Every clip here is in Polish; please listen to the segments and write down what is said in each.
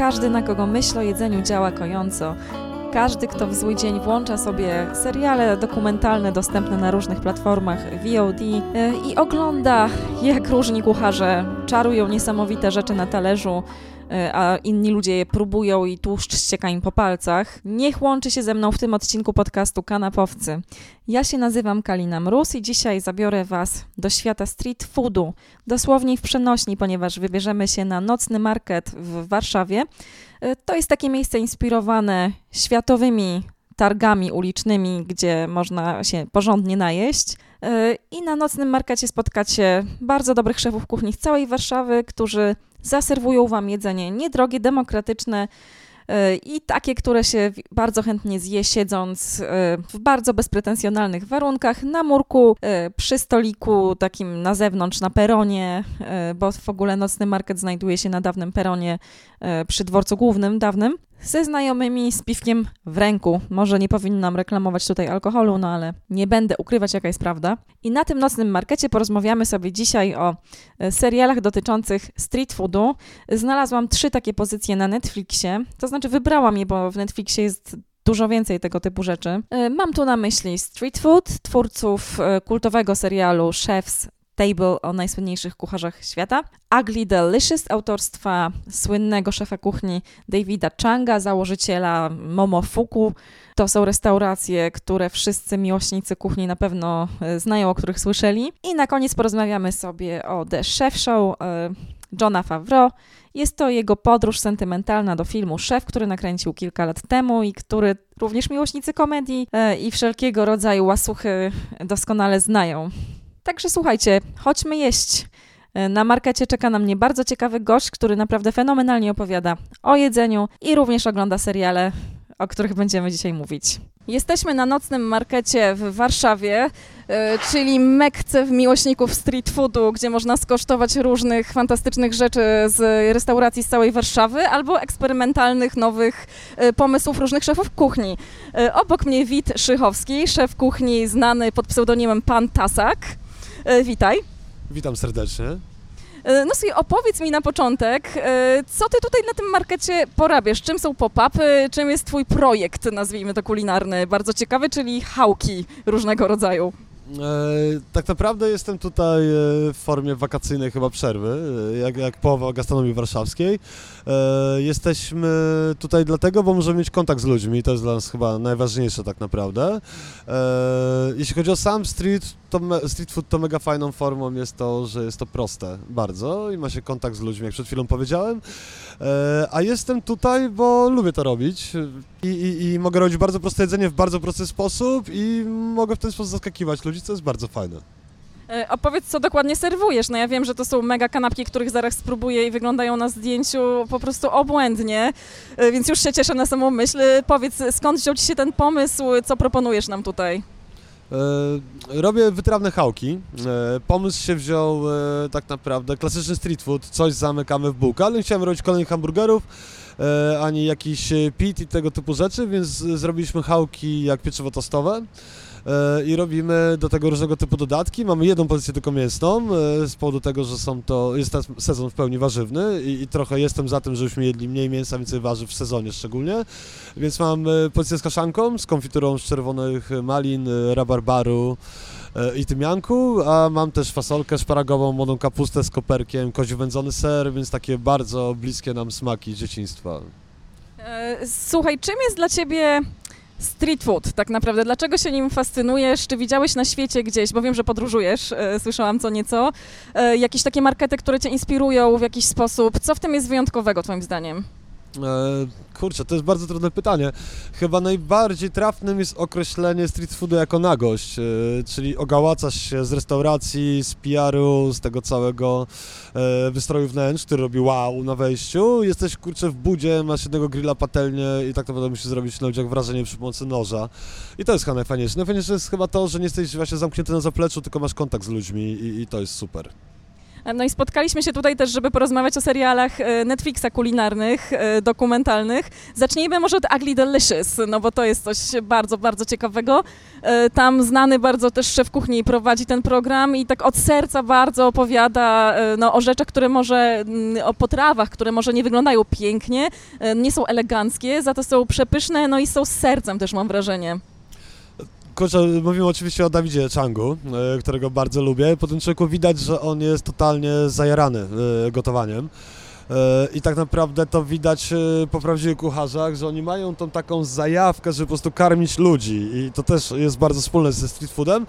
każdy, na kogo myśl o jedzeniu działa kojąco. Każdy, kto w zły dzień włącza sobie seriale dokumentalne dostępne na różnych platformach VOD e, i ogląda, jak różni kucharze czarują niesamowite rzeczy na talerzu, a inni ludzie je próbują i tłuszcz ścieka im po palcach, niech łączy się ze mną w tym odcinku podcastu Kanapowcy. Ja się nazywam Kalina Mróz i dzisiaj zabiorę Was do świata street foodu, dosłownie w przenośni, ponieważ wybierzemy się na nocny market w Warszawie. E, to jest takie miejsce inspirowane światowymi targami ulicznymi, gdzie można się porządnie najeść. E, I na nocnym markecie spotkacie bardzo dobrych szefów kuchni z całej Warszawy, którzy zaserwują Wam jedzenie niedrogie, demokratyczne, E, i takie, które się bardzo chętnie zje siedząc e, w bardzo bezpretensjonalnych warunkach na murku, e, przy stoliku takim na zewnątrz, na peronie, bo w ogóle nocny market znajduje się na dawnym peronie przy dworcu głównym, dawnym ze znajomymi z piwkiem w ręku. Może nie powinnam reklamować tutaj alkoholu, no ale nie będę ukrywać, jaka jest prawda. I na tym nocnym markecie porozmawiamy sobie dzisiaj o e, serialach dotyczących street foodu. Znalazłam trzy takie pozycje na Netflixie, to znaczy wybrałam je, bo w Netflixie jest dużo więcej tego typu rzeczy. E, mam tu na myśli Street Food, twórców e, kultowego serialu Chefs Table o najsłynniejszych kucharzach świata. Ugly Delicious autorstwa słynnego szefa kuchni Davida Changa, założyciela Momofuku. To są restauracje, które wszyscy miłośnicy kuchni na pewno e, znają, o których słyszeli. I na koniec porozmawiamy sobie o The Chef Show e, Johna Favreau. Jest to jego podróż sentymentalna do filmu Szef, który nakręcił kilka lat temu i który również miłośnicy komedii e, i wszelkiego rodzaju łasuchy doskonale znają. Także słuchajcie, chodźmy jeść. E, na markecie czeka na mnie bardzo ciekawy gość, który naprawdę fenomenalnie opowiada o jedzeniu i również ogląda seriale, o których będziemy dzisiaj mówić. Jesteśmy na nocnym markecie w Warszawie, e, czyli Mekce w miłośników street foodu, gdzie można skosztować różnych fantastycznych rzeczy z restauracji z całej Warszawy albo eksperymentalnych, nowych e, pomysłów różnych szefów kuchni. Obok mnie Wit Szychowski, szef kuchni znany pod pseudonimem Pan Tasak. E, witaj. Witam serdecznie. E, no sobie opowiedz mi na początek, e, co ty tutaj na tym markecie porabiasz? Czym są pop-upy? Czym jest twój projekt, nazwijmy to kulinarny, bardzo ciekawy, czyli hałki różnego rodzaju? Tak naprawdę jestem tutaj w formie wakacyjnej chyba przerwy, jak, jak połowa gastronomii warszawskiej. Jesteśmy tutaj dlatego, bo możemy mieć kontakt z ludźmi to jest dla nas chyba najważniejsze tak naprawdę. Jeśli chodzi o sam street, to street food to mega fajną formą jest to, że jest to proste bardzo i ma się kontakt z ludźmi, jak przed chwilą powiedziałem. A jestem tutaj, bo lubię to robić i, i, i mogę robić bardzo proste jedzenie w bardzo prosty sposób i mogę w ten sposób zaskakiwać ludzi, co jest bardzo fajne. E, opowiedz, co dokładnie serwujesz. No ja wiem, że to są mega kanapki, których zaraz spróbuję i wyglądają na zdjęciu po prostu obłędnie, e, więc już się cieszę na samą myśl. Powiedz, skąd wziął Ci się ten pomysł, co proponujesz nam tutaj? E, robię wytrawne hałki. Pomysł się wziął tak naprawdę klasyczny street food, coś zamykamy w bułkę, ale nie chciałem robić kolejnych hamburgerów, ani jakiś pit i tego typu rzeczy, więc zrobiliśmy hałki jak pieczywo tostowe. E, i robimy do tego różnego typu dodatki. Mamy jedną pozycję tylko mięsną, e, z powodu tego, że są to, jest sezon w pełni warzywny i, i trochę jestem za tym, żebyśmy jedli mniej mięsa, więcej warzyw w sezonie szczególnie. Więc mam e, pozycję z kaszanką, z konfiturą z czerwonych malin, rabarbaru, i tymianku, a mam też fasolkę szparagową, młodą kapustę z koperkiem, kozi wędzony ser, więc takie bardzo bliskie nam smaki dzieciństwa. Słuchaj, czym jest dla Ciebie street food tak naprawdę. Dlaczego się nim fascynujesz? Czy widziałeś na świecie gdzieś, bo wiem, że podróżujesz, e, słyszałam co nieco, e, jakieś takie markety, które cię inspirują w jakiś sposób? Co w tym jest wyjątkowego twoim zdaniem? E, kurczę, to jest bardzo trudne pytanie. Chyba najbardziej trafnym jest określenie street foodu jako nagość, e, czyli ogałacasz się z restauracji, z PR-u, z tego całego e, wystroju wnętrz, który robi wow na wejściu. Jesteś, kurczę, w budzie, masz jednego grilla, patelnię i tak naprawdę musisz zrobić na ludziach wrażenie przy pomocy noża. I to jest chyba najfajniejsze. Najfajniejsze jest chyba to, że nie jesteś właśnie zamknięty na zapleczu, tylko masz kontakt z ludźmi i, i to jest super. No i spotkaliśmy się tutaj też, żeby porozmawiać o serialach e, Netflixa kulinarnych, e, dokumentalnych. Zacznijmy może od Ugly Delicious, no bo to jest coś bardzo, bardzo ciekawego. E, Tam znany bardzo też szef kuchni prowadzi ten program i tak od serca bardzo opowiada e, no, o rzeczach, które może, mm, o potrawach, które może nie wyglądają pięknie, e, nie są eleganckie, za to są przepyszne, no i są z sercem też mam wrażenie. Kurczę, mówimy oczywiście o Dawidzie Changu, e, którego bardzo lubię. Po tym człowieku widać, że on jest totalnie zajarany e, gotowaniem. E, I tak naprawdę to widać po prawdziwych kucharzach, że oni mają tą taką zajawkę, żeby po prostu karmić ludzi. I to też jest bardzo wspólne ze street foodem.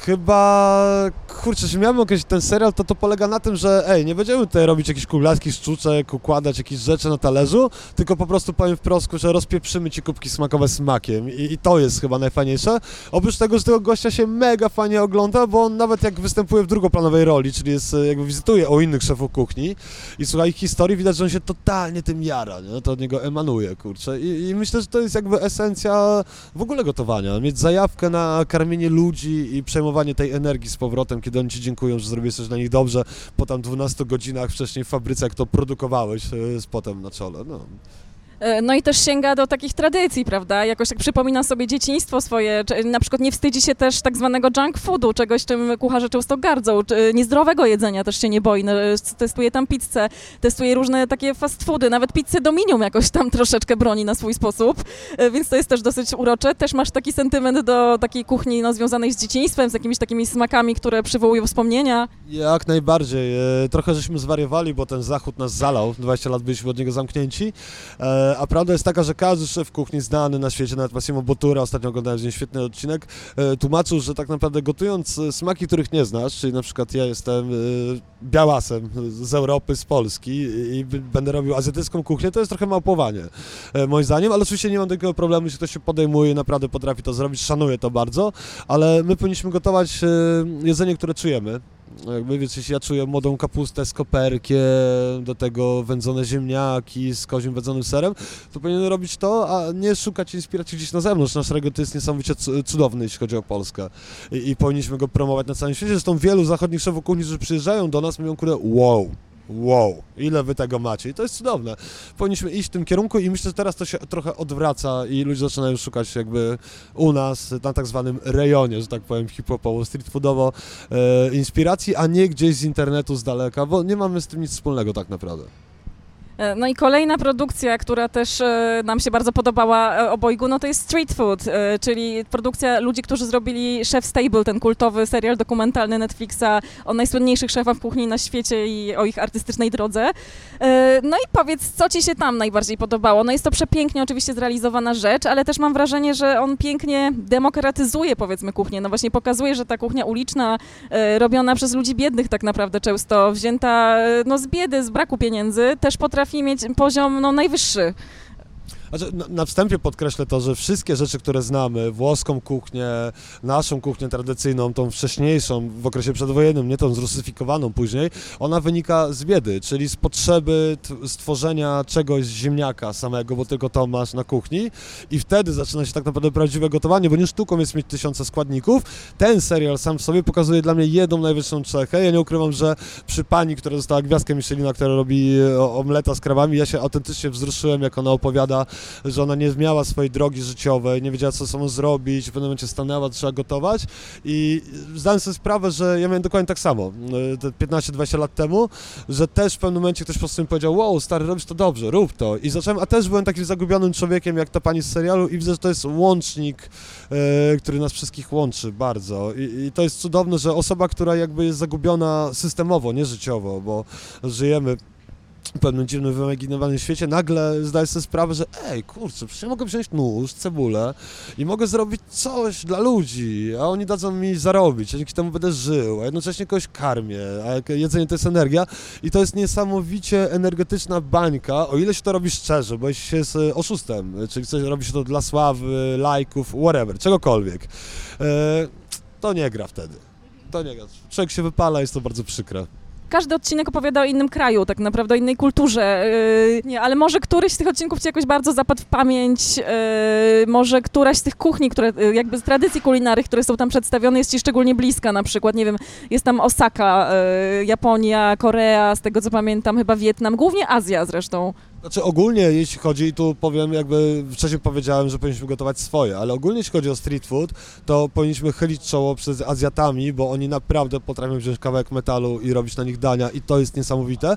Chyba, kurczę, jeśli miałem określić ten serial, to to polega na tym, że ej, nie będziemy tutaj robić jakichś kuglaskich sztuczek, układać jakieś rzeczy na talerzu, tylko po prostu powiem wprost, że rozpieprzymy ci kubki smakowe smakiem I, i to jest chyba najfajniejsze. Oprócz tego, że tego gościa się mega fajnie ogląda, bo on nawet jak występuje w drugoplanowej roli, czyli jest, e, jakby wizytuje o innych szefów kuchni i słucha ich historii, widać, że on się totalnie tym jara, nie? to od niego emanuje, kurczę. I, I myślę, że to jest jakby esencja w ogóle gotowania, mieć zajawkę na karmienie ludzi i przejmowanie tej energii z powrotem, kiedy oni ci dziękują, że zrobiłeś coś dla nich dobrze, po tam 12 godzinach wcześniej w fabryce, jak to produkowałeś e, z potem na czole. No. E, No i też sięga do takich tradycji, prawda? Jakoś tak przypomina sobie dzieciństwo swoje, na przykład nie wstydzi się też tak zwanego junk foodu, czegoś czym kucharze często gardzą, czy niezdrowego jedzenia też się nie boi, no, testuje tam pizzę, testuje różne takie fast foody, nawet pizzę Dominium jakoś tam troszeczkę broni na swój sposób, E, więc to jest też dosyć urocze. Też masz taki sentyment do takiej kuchni no, związanej z dzieciństwem, z jakimiś takimi smakami, które przywołują wspomnienia. Jak najbardziej. E, Trochę żeśmy zwariowali, bo ten zachód nas zalał. 20 lat byliśmy od niego zamknięci. E, A prawda jest taka, że każdy szef kuchni znany na świecie, nawet Massimo Bottura, ostatnio oglądałem z nim świetny odcinek, e, tłumaczył, że tak naprawdę gotując e, smaki, których nie znasz, czyli na przykład ja jestem białasem z Europy, z Polski i będę robił azjatycką kuchnię, to jest trochę małpowanie, moim zdaniem, ale oczywiście nie mam takiego problemu, jeśli ktoś się podejmuje naprawdę potrafi to zrobić, szanuję to bardzo, ale my powinniśmy gotować jedzenie, które czujemy. Jakby, więc jeśli ja czuję młodą kapustę z koperkiem, do tego wędzone ziemniaki z kozim wędzonym serem, to powinienem robić to, a nie szukać inspiracji gdzieś na zewnątrz. Nasz region jest niesamowicie cu- cudowny, jeśli chodzi o Polskę i, i powinniśmy go promować na całym świecie. Zresztą wielu zachodnich szefów kuchni, którzy przyjeżdżają do nas, mówią, kurde, wow, wow, ile wy tego macie. I to jest cudowne. Powinniśmy iść w tym kierunku i myślę, że teraz to się trochę odwraca i ludzie zaczynają szukać jakby u nas, na tak zwanym rejonie, że tak powiem, hip-hopowo, street foodowo, e, inspiracji, a nie gdzieś z internetu z daleka, bo nie mamy z tym nic wspólnego tak naprawdę. E, No i kolejna produkcja, która też e, nam się bardzo podobała e, obojgu, no to jest Street Food, czyli produkcja ludzi, którzy zrobili Chef's Table, ten kultowy serial dokumentalny Netflixa o najsłynniejszych szefach kuchni na świecie i o ich artystycznej drodze. No i powiedz, co Ci się tam najbardziej podobało? No jest to przepięknie oczywiście zrealizowana rzecz, ale też mam wrażenie, że on pięknie demokratyzuje powiedzmy kuchnię. No właśnie pokazuje, że ta kuchnia uliczna, robiona przez ludzi biednych tak naprawdę często, wzięta no, z biedy, z braku pieniędzy, też potrafi mieć poziom no, najwyższy. Znaczy, na, wstępie podkreślę to, że wszystkie rzeczy, które znamy, włoską kuchnię, naszą kuchnię tradycyjną, tą wcześniejszą w okresie przedwojennym, nie tą zrusyfikowaną później, ona wynika z biedy, czyli z potrzeby stworzenia czegoś z ziemniaka samego, bo tylko to masz na kuchni i wtedy zaczyna się tak naprawdę prawdziwe gotowanie, bo nie sztuką jest mieć tysiące składników. Ten serial sam w sobie pokazuje dla mnie jedną najwyższą cechę. Ja nie ukrywam, że przy pani, która została gwiazdkę Michelina, która robi e, omleta z krawami, ja się autentycznie wzruszyłem, jak ona opowiada że ona nie miała swojej drogi życiowej, nie wiedziała co sobą zrobić, w pewnym momencie stanęła, trzeba gotować i zdałem sobie sprawę, że ja miałem dokładnie tak samo, y, te 15-20 lat temu, że też w pewnym momencie ktoś po prostu mi powiedział, wow, stary, robisz to dobrze, rób to. I zacząłem, a też byłem takim zagubionym człowiekiem, jak ta pani z serialu i widzę, że to jest łącznik, y, który nas wszystkich łączy bardzo. I, I to jest cudowne, że osoba, która jakby jest zagubiona systemowo, nie życiowo, bo żyjemy pewnym dziwnym, wyimaginowanym świecie, nagle zdaję sobie sprawę, że ej, kurczę, przecież ja mogę wziąć nóż, cebulę i mogę zrobić coś dla ludzi, a oni dadzą mi zarobić, ja dzięki temu będę żył, a jednocześnie kogoś karmię, a jedzenie to jest energia i to jest niesamowicie energetyczna bańka, o ile się to robi szczerze, bo jeśli się jest oszustem, czyli coś robi się to dla sławy, lajków, whatever, czegokolwiek, e, to nie gra wtedy. To nie gra. Człowiek się wypala, jest to bardzo przykre. Każdy odcinek opowiada o innym kraju, tak naprawdę o innej kulturze. Yy, nie, ale może któryś z tych odcinków ci jakoś bardzo zapadł w pamięć, yy, może któraś z tych kuchni, które yy, jakby z tradycji kulinarnych, które są tam przedstawione, jest ci szczególnie bliska na przykład, nie wiem, jest tam Osaka, Japonia, Korea, z tego co pamiętam, chyba Wietnam, głównie Azja zresztą. Znaczy ogólnie jeśli chodzi, tu powiem jakby wcześniej powiedziałem, że powinniśmy gotować swoje, ale ogólnie jeśli chodzi o street food, to powinniśmy chylić czoło przed Azjatami, bo oni naprawdę potrafią wziąć kawałek metalu i robić na nich dania i to jest niesamowite.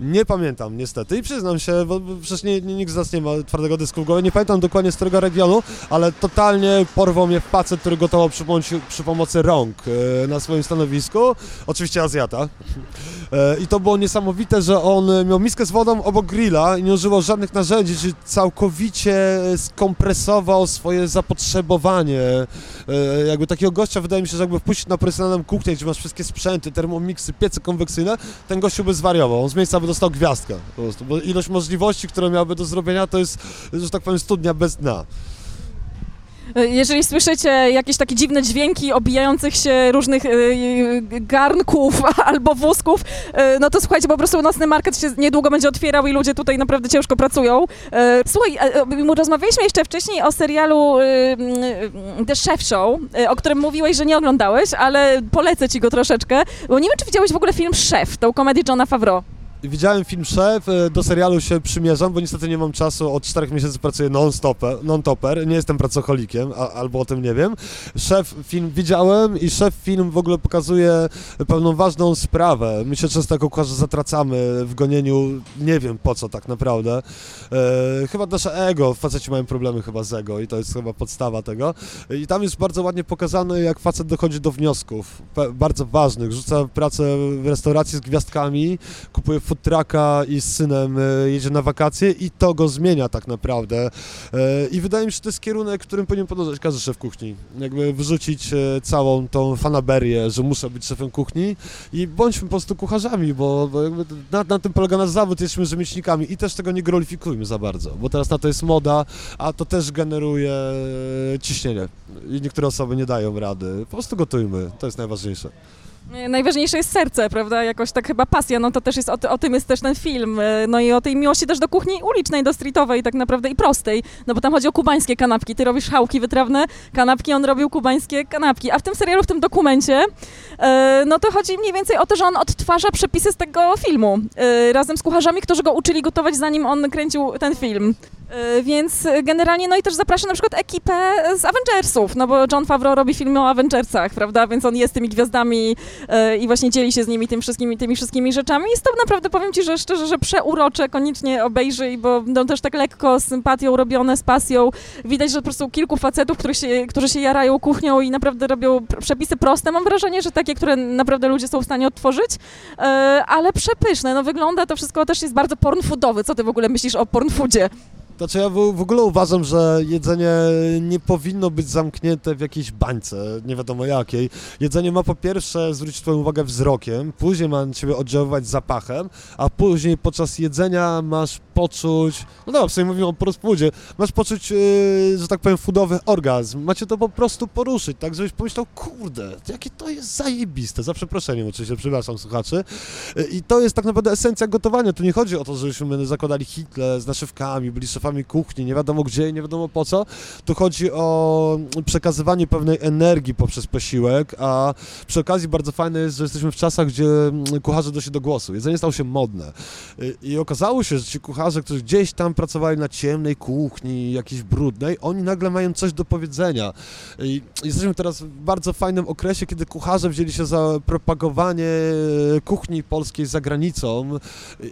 Nie pamiętam niestety i przyznam się, bo przecież nie, nikt z nas nie ma twardego dysku w głowie, nie pamiętam dokładnie z którego regionu, ale totalnie porwał mnie facet, który gotował przy przy pomocy rąk e, na swoim stanowisku, oczywiście Azjata. E, I to było niesamowite, że on miał miskę z wodą obok grilla i nie używał żadnych narzędzi, czyli całkowicie skompresował swoje zapotrzebowanie. E, jakby takiego gościa wydaje mi się, że jakby wpuścić na profesjonalną kuchnię, gdzie masz wszystkie sprzęty, termomiksy, piece konwekcyjne, ten gościu by zwariował. On z miejsca by dostał gwiazdkę po prostu, bo ilość możliwości, które miałby do zrobienia, to jest, że tak powiem, studnia bez dna. Jeżeli słyszycie jakieś takie dziwne dźwięki obijających się różnych y, garnków albo wózków, y, no to słuchajcie, po prostu nocny market się niedługo będzie otwierał i ludzie tutaj naprawdę ciężko pracują. Y, słuchaj, rozmawialiśmy jeszcze wcześniej o serialu The Chef Show, o którym mówiłeś, że nie oglądałeś, ale polecę ci go troszeczkę, bo nie wiem, czy widziałeś w ogóle film Chef, tą komedię Johna Favreau. Widziałem film Szef, e, do serialu się przymierzam, bo niestety nie mam czasu, od czterech miesięcy pracuję non-stopper, non-topper, nie jestem pracocholikiem, a, albo o tym nie wiem. Szef film widziałem i Szef film w ogóle pokazuje pewną ważną sprawę. My się często jako kucharze zatracamy w gonieniu, nie wiem po co tak naprawdę. E, chyba nasze ego, faceci mają problemy chyba z ego i to jest chyba podstawa tego. I tam jest bardzo ładnie pokazane, jak facet dochodzi do wniosków, bardzo ważnych. Rzuca pracę w restauracji z gwiazdkami, kupuje food trucka i z synem e, jedzie na wakacje i to go zmienia tak naprawdę. E, I wydaje mi się, że to jest kierunek, którym powinien podążać każdy szef kuchni. Jakby wyrzucić e, całą tą fanaberię, że muszę być szefem kuchni i bądźmy po prostu kucharzami, bo, bo na, na, tym polega nasz zawód, jesteśmy rzemieślnikami i też tego nie glorifikujmy za bardzo, bo teraz na to jest moda, a to też generuje ciśnienie i niektóre osoby nie dają rady. Po prostu gotujmy, to jest najważniejsze. Najważniejsze jest serce, prawda? Jakoś tak chyba pasja, no to też jest, o, o, tym jest też ten film. E, no i o tej miłości też do kuchni ulicznej, do streetowej tak naprawdę i prostej, no bo tam chodzi o kubańskie kanapki. Ty robisz chałki wytrawne kanapki, on robił kubańskie kanapki. A w tym serialu, w tym dokumencie, e, no to chodzi mniej więcej o to, że on odtwarza przepisy z tego filmu e, razem z kucharzami, którzy go uczyli gotować zanim on kręcił ten film. Więc generalnie, no i też zaprasza na przykład ekipę z Avengersów, no bo John Favreau robi filmy o Avengersach, prawda, więc on jest tymi gwiazdami E, i właśnie dzieli się z nimi tym wszystkimi, tymi wszystkimi rzeczami. Jest to naprawdę, powiem Ci, że szczerze, że przeurocze, koniecznie obejrzyj, bo no, też tak lekko, z sympatią robione, z pasją. Widać, że po prostu kilku facetów, którzy się, którzy się jarają kuchnią i naprawdę robią przepisy proste, mam wrażenie, że takie, które naprawdę ludzie są w stanie odtworzyć, e, ale przepyszne. No wygląda to wszystko też jest bardzo pornfoodowy. Co Ty w ogóle myślisz o pornfoodzie? Znaczy ja w, ogóle uważam, że jedzenie nie powinno być zamknięte w jakiejś bańce, nie wiadomo jakiej. Jedzenie ma po pierwsze zwrócić Twoją uwagę wzrokiem, później ma na Ciebie oddziaływać zapachem, a później podczas jedzenia masz poczuć, no dobra, w sumie mówimy o rozpłodzie, masz poczuć, yy, że tak powiem, foodowy orgazm. Macie to po prostu poruszyć, tak, żebyś pomyślał, kurde, jakie to jest zajebiste, za przeproszeniem oczywiście, przepraszam słuchaczy. Yy, I to jest tak naprawdę esencja gotowania. Tu nie chodzi o to, żebyśmy zakładali hitle z naszywkami, byli szefami kuchni, nie wiadomo gdzie i nie wiadomo po co. Tu chodzi o przekazywanie pewnej energii poprzez posiłek, a przy okazji bardzo fajne jest, że jesteśmy w czasach, gdzie mm, kucharze doszli do głosu. Jedzenie stało się modne. Yy, I okazało się, że ci kucharze którzy gdzieś tam pracowali na ciemnej kuchni, jakiejś brudnej, oni nagle mają coś do powiedzenia. I jesteśmy teraz w bardzo fajnym okresie, kiedy kucharze wzięli się za propagowanie kuchni polskiej za granicą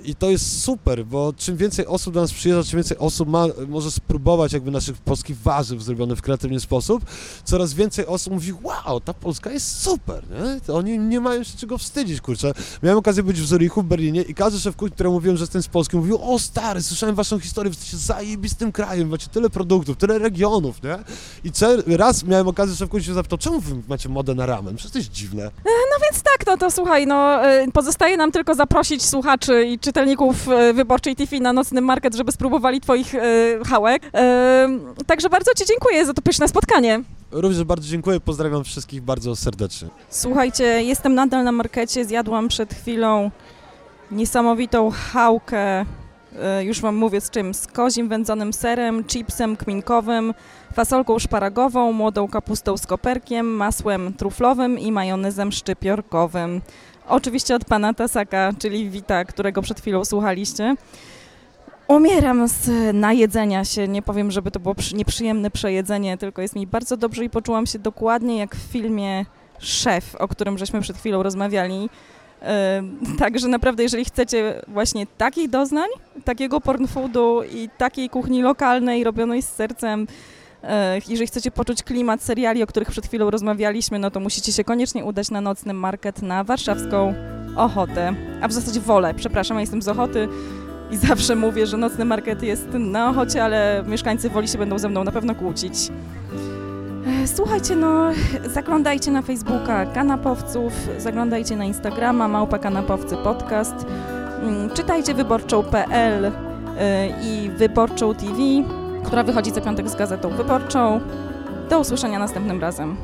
i to jest super, bo czym więcej osób do nas przyjeżdża, czym więcej osób ma, może spróbować jakby naszych polskich warzyw zrobionych w kreatywny sposób, coraz więcej osób mówi, wow, ta Polska jest super, nie? Oni nie mają się czego wstydzić, kurczę. Miałem okazję być w Zurichu, w Berlinie i każdy szef kuchni, któremu mówiłem, że jestem z Polski, mówił, o stary, słyszałem waszą historię, jesteście zajebistym krajem, macie tyle produktów, tyle regionów, nie? I raz miałem okazję, że w końcu się zapytał, czemu wy macie modę na ramen? Przecież to jest dziwne. E, no więc tak, no to słuchaj, no e, pozostaje nam tylko zaprosić słuchaczy i czytelników e, Wyborczej TV na nocny market, żeby spróbowali twoich hałek. Także bardzo ci dziękuję za to pyszne spotkanie. Również bardzo dziękuję, pozdrawiam wszystkich bardzo serdecznie. Słuchajcie, jestem nadal na markecie, zjadłam przed chwilą niesamowitą chałkę, e, już wam mówię z czym, z kozim wędzonym serem, chipsem kminkowym, fasolką szparagową, młodą kapustą z koperkiem, masłem truflowym i majonezem szczypiorkowym. Oczywiście od pana Tasaka, czyli Wita, którego przed chwilą słuchaliście. Umieram z najedzenia się, nie powiem, żeby to było przy- nieprzyjemne przejedzenie, tylko jest mi bardzo dobrze i poczułam się dokładnie jak w filmie Szef, o którym żeśmy przed chwilą rozmawiali. E, Także naprawdę, jeżeli chcecie właśnie takich doznań, takiego porn foodu i takiej kuchni lokalnej robionej z sercem, e, jeżeli chcecie poczuć klimat seriali, o których przed chwilą rozmawialiśmy, no to musicie się koniecznie udać na nocny market na warszawską Ochotę. A w zasadzie Wolę, przepraszam, ja jestem z Ochoty i zawsze mówię, że nocny market jest na Ochocie, ale mieszkańcy Woli się będą ze mną na pewno kłócić. E, Słuchajcie, no zaglądajcie na Facebooka Kanapowców, zaglądajcie na Instagrama Małpa Kanapowcy Podcast, mm, czytajcie wyborczą.pl y, i Wyborczą TV, która wychodzi co piątek z gazetą wyborczą. Do usłyszenia następnym razem.